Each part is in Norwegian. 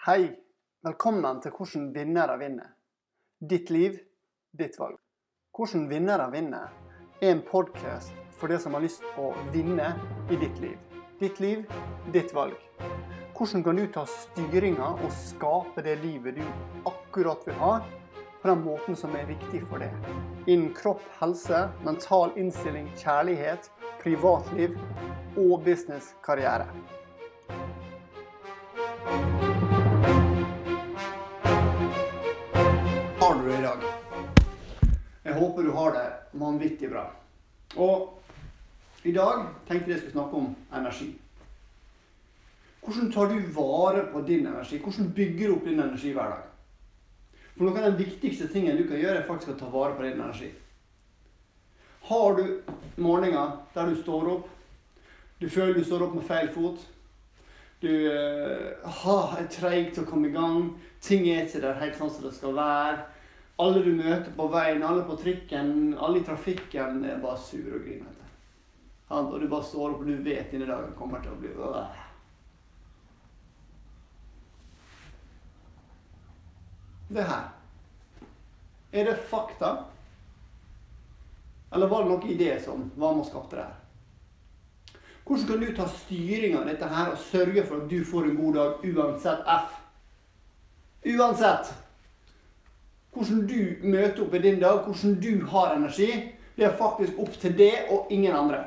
Hei! Velkommen til Hvordan vinnere vinner. Ditt liv, ditt valg. Hvordan vinnere vinner er en podkast for deg som har lyst på å vinne i ditt liv. Ditt liv, ditt valg. Hvordan kan du ta styringa og skape det livet du akkurat vil ha, på den måten som er viktig for deg? Innen kropp, helse, mental innstilling, kjærlighet, privatliv og business, du i dag? Jeg håper du har det vanvittig bra. Og i dag tenkte jeg skulle snakke om energi. Hvordan tar du vare på din energi? Hvordan bygger du opp din energi hver dag? For noe av den viktigste tingen du kan gjøre, er faktisk å ta vare på din energi. Har du morgener der du står opp, du føler du står opp med feil fot, du uh, er treig til å komme i gang, ting er ikke der helt sånn som det skal være, alle du møter på veien, alle på trikken, alle i trafikken er bare sure og grinete. Og du bare står opp og du vet denne dagen kommer til å bli øh. Det her Er det fakta? Eller var det noe idé som var med og skapte det her? Hvordan kan du ta styring av dette her og sørge for at du får en god dag uansett F? Uansett! Hvordan du møter opp i din dag, hvordan du har energi, det er faktisk opp til det og ingen andre.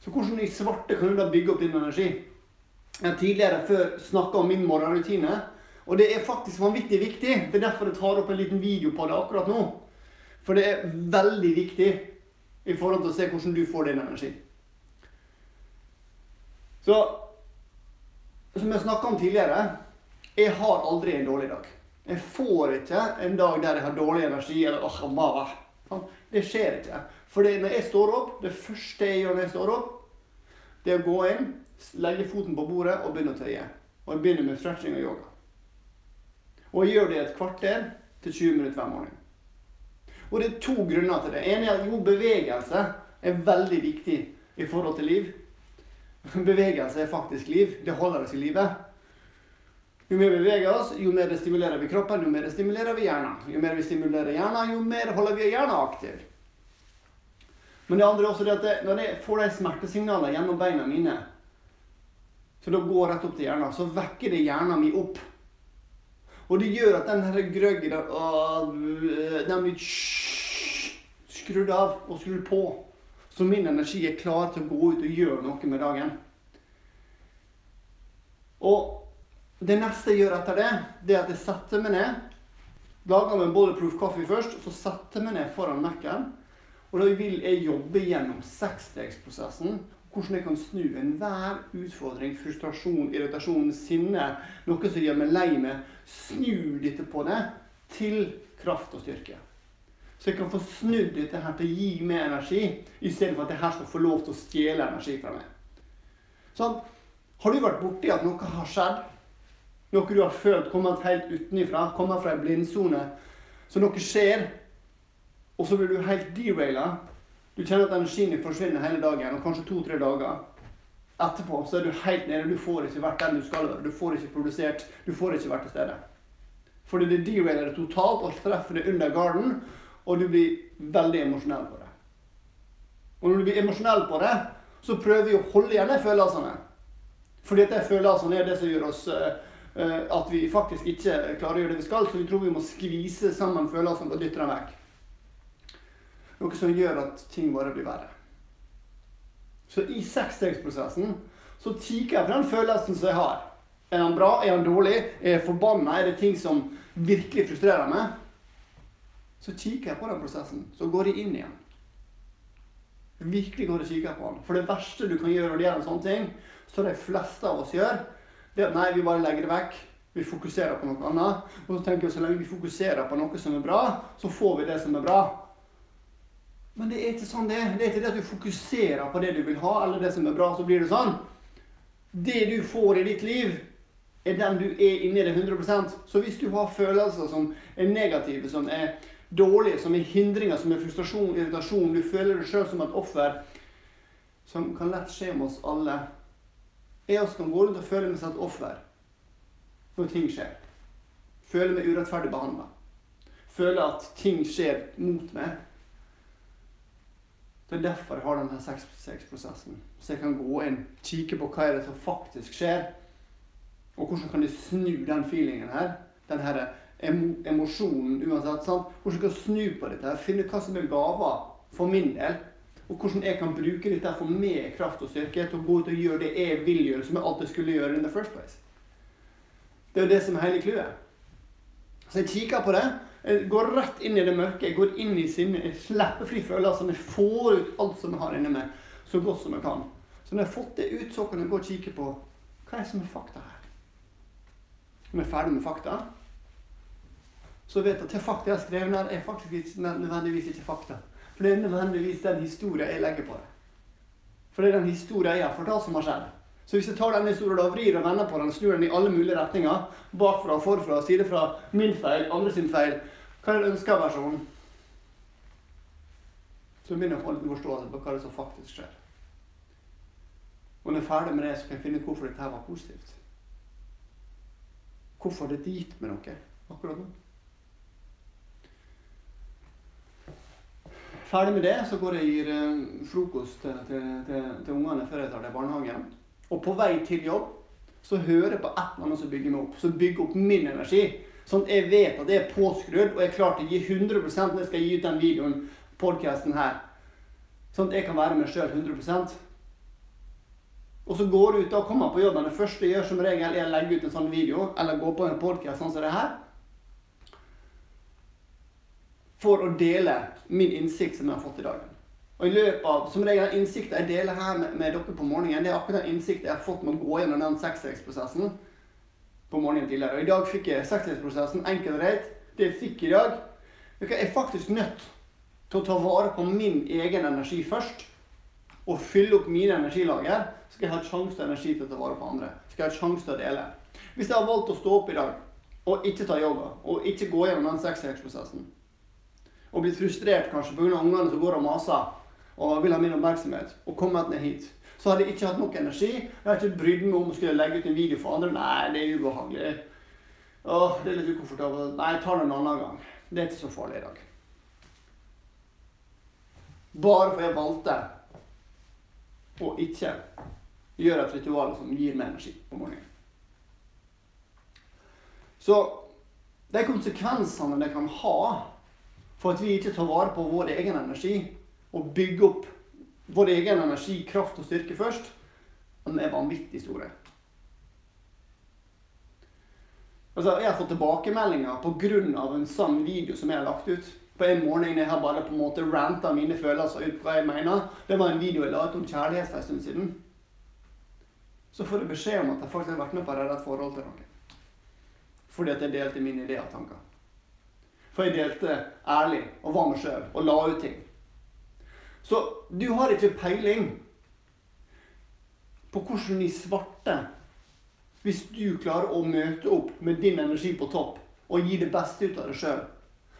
Så hvordan i svarte kan du da bygge opp din energi? Jeg har tidligere før snakka om min morgenrutine, og det er faktisk vanvittig viktig. Det er derfor jeg tar opp en liten video på det akkurat nå. For det er veldig viktig i forhold til å se hvordan du får din energi. Så som jeg snakka om tidligere, jeg har aldri en dårlig dag. Jeg får ikke en dag der jeg har dårlig energi eller åh, sånn. Det skjer ikke. For når jeg står opp, det første jeg gjør når jeg står opp, det er å gå inn, legge foten på bordet og begynne å tøye. Og jeg begynner med stretching og yoga. Og jeg gjør det et kvarter til 20 minutter hver morgen. Og det er to grunner til det. En er at jo, bevegelse er veldig viktig i forhold til liv. Bevegelse er faktisk liv. Det holder oss i livet. Jo mer vi beveger oss, jo mer stimulerer vi kroppen, jo mer stimulerer vi hjernen. Jo mer vi stimulerer hjernen, jo mer holder vi hjernen aktiv. Men det andre er også det at når jeg får de smertesignaler gjennom beina mine, så da går rett opp til hjernen, så vekker det hjernen min opp. Og det gjør at den grøggen den blir skrudd av og skrudd på. Så min energi er klar til å gå ut og gjøre noe med dagen. Og det neste jeg gjør etter det, det er at jeg setter meg ned. Lager meg en bulletproof coffee først, så setter jeg meg ned foran Mac-en. Og da vil jeg jobbe gjennom seksstegsprosessen. Hvordan jeg kan snu enhver utfordring, frustrasjon, irritasjon, sinne, noe som gjør meg lei meg, snu dette på det til kraft og styrke. Så jeg kan få snudd dette her til å gi meg energi, istedenfor at det her skal få lov til å stjele energi fra meg. Sånn, har du vært borti at noe har skjedd? Noe du har følt kommet helt utenifra, kommet fra en blindsone. Så noe skjer, og så blir du helt deraila. Du kjenner at energien din forsvinner hele dagen, og kanskje to-tre dager. Etterpå så er du helt nede. Du får ikke vært den du skal være. Du får ikke produsert. Du får ikke vært til stede. Fordi det derailer det totalt og treffer det under garden, og du blir veldig emosjonell på det. Og når du blir emosjonell på det, så prøver vi å holde igjen de følelsene. Fordi at de følelsene er det som gjør oss Eh, at vi faktisk ikke klarer å gjøre det vi skal, så vi tror vi må skvise sammen følelsene og dytte dem vekk. Noe som gjør at ting bare blir verre. Så i seksstegsprosessen så kikker jeg på den følelsen som jeg har. Er den bra? Er den dårlig? Er jeg forbanna? Er det ting som virkelig frustrerer meg? Så kikker jeg på den prosessen. Så går jeg inn igjen. Virkelig går jeg og kikker på den. For det verste du kan gjøre når det gjelder sånne ting, som de fleste av oss gjør, det at nei, vi bare legger det vekk. Vi fokuserer på noe annet. Og så tenker vi så lenge vi fokuserer på noe som er bra, så får vi det som er bra. Men det er ikke sånn det er. Det er ikke det at du fokuserer på det du vil ha, eller det som er bra, så blir det sånn. Det du får i ditt liv, er den du er inni det 100% Så hvis du har følelser som er negative, som er dårlige, som er hindringer, som er frustrasjon, irritasjon, du føler deg sjøl som et offer, som kan lett skje med oss alle jeg også kan gå rundt og føle meg som et offer. når ting skjer. Føler meg urettferdig behandla. Føler at ting skjer mot meg. Det er derfor jeg har denne 6-6-prosessen. Så jeg kan gå inn, kikke på hva er det som faktisk skjer. Og hvordan kan jeg snu den feelingen her? Den her emo emosjonen uansett. sant? Hvordan kan jeg snu på dette? her, Finne hva som er gaver for min del. Og hvordan jeg kan bruke dette for mer kraft og styrke til å gå ut og gjøre det jeg vil gjøre, som jeg alltid skulle gjøre in the first place. Det er jo det som er hele clouet. Så jeg kikker på det. Jeg går rett inn i det mørke. Jeg går inn i sinnet. Jeg slipper fri følelsene. Jeg får ut alt som jeg har inni meg, så godt som jeg kan. Så når jeg har fått det ut, så kan jeg gå og kikke på hva er det som er fakta her. Når jeg er ferdig med fakta, så vet jeg at det fakta jeg har skrevet her, er faktisk ikke nødvendigvis ikke fakta. For det er nødvendigvis den historien jeg legger på det. For det er den historien jeg har fortalt som har skjedd. Så hvis jeg tar denne historien og vrir og vender på den, snur den i alle mulige retninger, bakfra, forfra, sidefra, min feil, andre sin feil, hva er den ønska versjonen? Så begynner jeg å få litt forståelse på hva det er som faktisk skjer. Og når jeg er ferdig med det, så kan jeg finne ut hvorfor dette var positivt. Hvorfor det er gitt med noe akkurat nå. Ferdig med det, så går jeg og gir eh, frokost til, til, til, til ungene før jeg tar det i barnehagen. Og på vei til jobb så hører jeg på et eller annet som bygger meg opp. Som bygger opp min energi. Sånn at jeg vet at jeg er påskrudd og jeg er klar til å gi 100 når jeg skal gi ut den videoen, podkasten her. Sånn at jeg kan være meg sjøl 100% Og så går jeg ut og kommer på jobben. Det første jeg gjør som regel, er å legge ut en sånn video eller gå på en podkast sånn som det her for å dele min innsikt som jeg har fått i dag. Og i løpet av, som regel den innsikten jeg deler her med, med, dere på morgenen, det er akkurat den innsikten jeg har fått med å gå gjennom den seksstegsprosessen på morgenen tidligere. Og i dag fikk jeg seksstegsprosessen enkelt og greit. Det jeg fikk i dag Jeg er faktisk nødt til å ta vare på min egen energi først. Og fylle opp mine energilager. Så skal jeg ha sjanse til energi til å ta vare på andre. Skal jeg ha sjanse til å dele. Hvis jeg har valgt å stå opp i dag og ikke ta yoga, og ikke gå gjennom den seksstegsprosessen og blitt frustrert kanskje pga. ungene som går og maser og vil ha min oppmerksomhet, og kommet ned hit, så hadde jeg ikke hatt nok energi. Jeg hadde ikke brydd meg om å skulle legge ut en video for andre. Nei, det er ubehagelig. Åh, det er litt ukomfortabelt. Nei, jeg tar det en annen gang. Det er ikke så farlig i dag. Bare for jeg valgte å ikke gjøre et ritual som gir meg energi på morgenen. Så de konsekvensene det kan ha for at vi ikke tar vare på vår egen energi og bygger opp vår egen energi, kraft og styrke først, den er vanvittig store. Altså, jeg har fått tilbakemeldinger pga. en sann video som jeg har lagt ut. På en morgen jeg har bare på en måte ranta mine følelser ut hva jeg mener. Det var en video jeg la ut om kjærlighet for en stund siden. Så får jeg beskjed om at jeg faktisk har vært med på å redde et forhold til noen. Fordi at jeg delte mine ideer og tanker. For jeg delte ærlig og var meg sjøl og la ut ting. Så du har ikke peiling på hvordan de svarte Hvis du klarer å møte opp med din energi på topp og gi det beste ut av deg sjøl.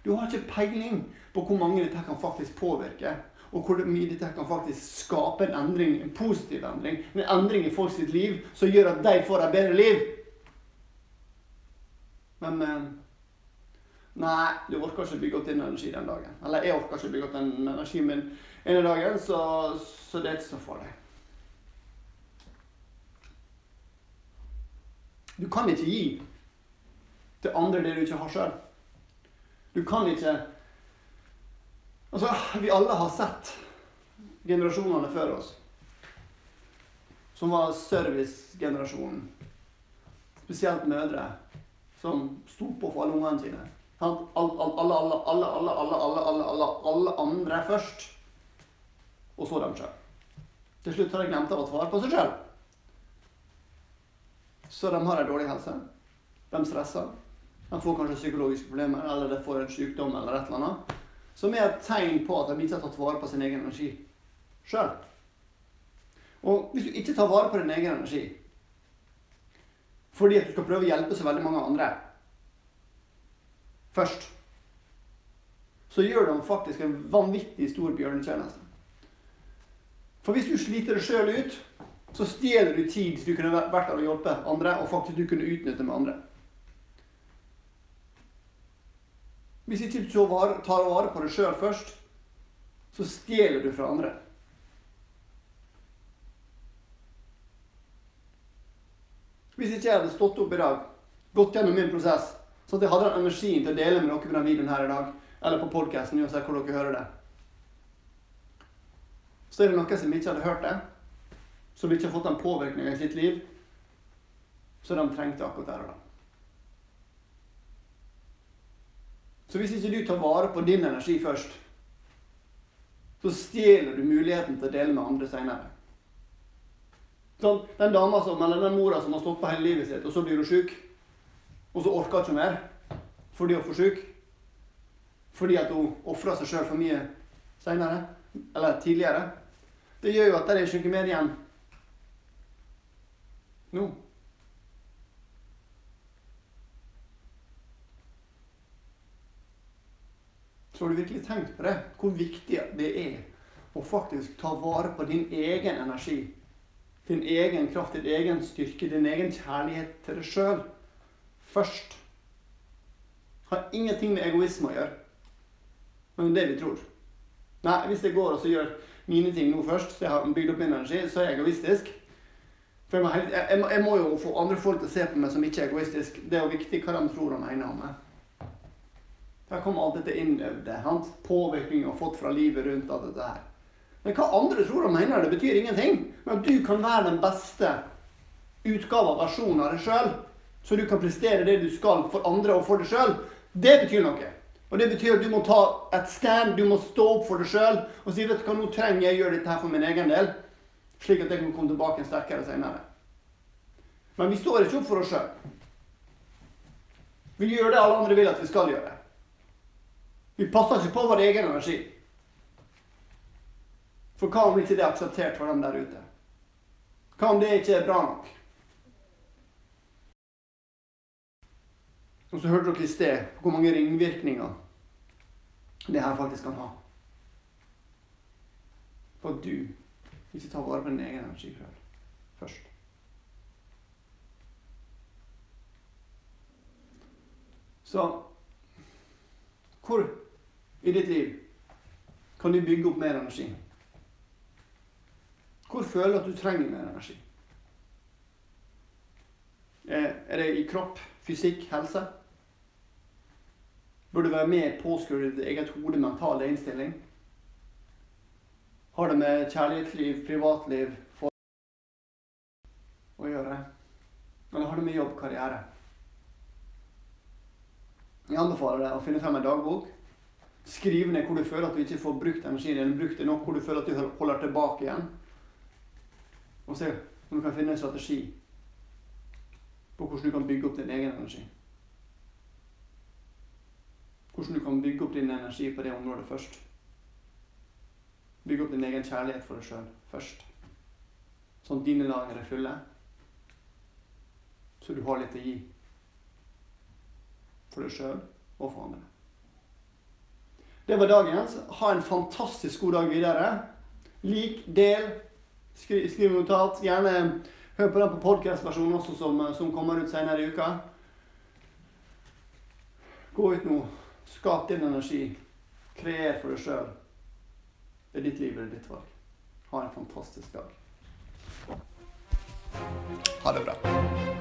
Du har ikke peiling på hvor mange dette kan faktisk påvirke. Og hvor mye dette kan faktisk skape en endring, en positiv endring. En endring i folks liv som gjør at de får et bedre liv. Men eh, Nei, du orker ikke bygge opp din energi den dagen. Eller jeg orker ikke bygge opp den energien min ene dagen, så, så det er ikke så farlig. Du kan ikke gi til andre det du ikke har sjøl. Du kan ikke Altså, vi alle har sett generasjonene før oss. Som var servicegenerasjonen. Spesielt mødre som sto på for alle ungene sine. Alle, alle, alle, alle, alle, alle, alle, alle, alle, andre først. Og så dem sjøl. Til slutt har de glemt å ta vare på seg sjøl. Så de har en dårlig helse. De stresser. De får kanskje psykologiske problemer, eller de får en sykdom eller et eller annet. Som er et tegn på at de ikke har tatt vare på sin egen energi sjøl. Og hvis du ikke tar vare på din egen energi fordi at du skal prøve å hjelpe så veldig mange andre først, så gjør de faktisk en vanvittig stor bjørnetjeneste. For hvis du sliter deg sjøl ut, så stjeler du tid du kunne vært der og hjulpet andre, og faktisk du kunne utnytte med andre. Hvis ikke du tar vare på deg sjøl først, så stjeler du fra andre. Hvis ikke jeg hadde stått opp i dag, gått gjennom min prosess sånn at jeg hadde den energien til å dele med dere på denne videoen her i dag, eller på podkasten, uansett hvor dere hører det, så er det noen som ikke hadde hørt det, som ikke har fått den påvirkninga i sitt liv, så de trengte akkurat der og da. Så hvis ikke du tar vare på din energi først, så stjeler du muligheten til å dele med andre seinere. Sånn, den dama som, eller den mora som har stått på hele livet sitt, og så blir hun sjuk. Og så orker hun ikke mer fordi hun er for sjuk. Fordi at hun ofra seg sjøl for mye seinere. Eller tidligere. Det gjør jo at det er ikke mer igjen nå. Så har du virkelig tenkt på det? Hvor viktig det er å faktisk ta vare på din egen energi din egen kraft, din egen styrke, din egen kjærlighet til deg sjøl først. Har ingenting med egoisme å gjøre. Men det er det vi tror. Nei, hvis jeg går og gjør mine ting nå først, så jeg har bygd opp min energi, så er jeg egoistisk. For jeg må, jeg, jeg må, jo få andre folk til å se på meg som ikke er egoistisk. Det er jo viktig hva de tror og mener om meg. Der kommer alt dette innøvde. Påvirkning jeg har fått fra livet rundt alt dette her. Men hva andre tror og mener, det betyr ingenting. Men at du kan være den beste utgava av versjonen av deg sjøl, så du kan prestere det du skal for andre og for deg sjøl, det betyr noe. Og det betyr at du må ta et stand, du må stå opp for deg sjøl og si vet du hva, nå trenger jeg å gjøre dette her for min egen del, slik at jeg kan komme tilbake sterkere senere. Men vi står ikke opp for oss sjøl. Vi gjør det alle andre vil at vi skal gjøre. Vi passer ikke på vår egen energi. For hva om ikke det er akseptert for dem der ute? Hva om det ikke er bra nok? Og så hørte dere i sted hvor mange ringvirkninger det her faktisk kan ha. På at du ikke tar vare på din egen energi først. Så hvor i ditt liv kan du bygge opp mer energi? Hvor føler du at du trenger mer energi? Er det i kropp, fysikk, helse? Bør du være mer påskrudd eget hode, mentale innstilling? Har det med kjærlighetsliv, privatliv for å gjøre? Eller har det med jobb, karriere? Jeg anbefaler deg å finne frem en dagbok. Skriv ned hvor du føler at du ikke får brukt energien din, brukt det nok, hvor du føler at du holder tilbake igjen. Og se om du kan finne en strategi på hvordan du kan bygge opp din egen energi. Hvordan du kan bygge opp din energi på det området først. Bygge opp din egen kjærlighet for deg sjøl først. Sånn at dine lager er fulle. Så du har litt å gi. For deg sjøl og for andre. Det var dagens. Ha en fantastisk god dag videre. Lik, del, Skriv, skriv notat. Gjerne hør på den på podkast-versjonen også, som, som, kommer ut senere i uka. Gå ut nå. Skap din energi. Kreer for deg sjøl. Det er ditt liv, det er ditt valg. Ha en fantastisk dag. Ha det bra.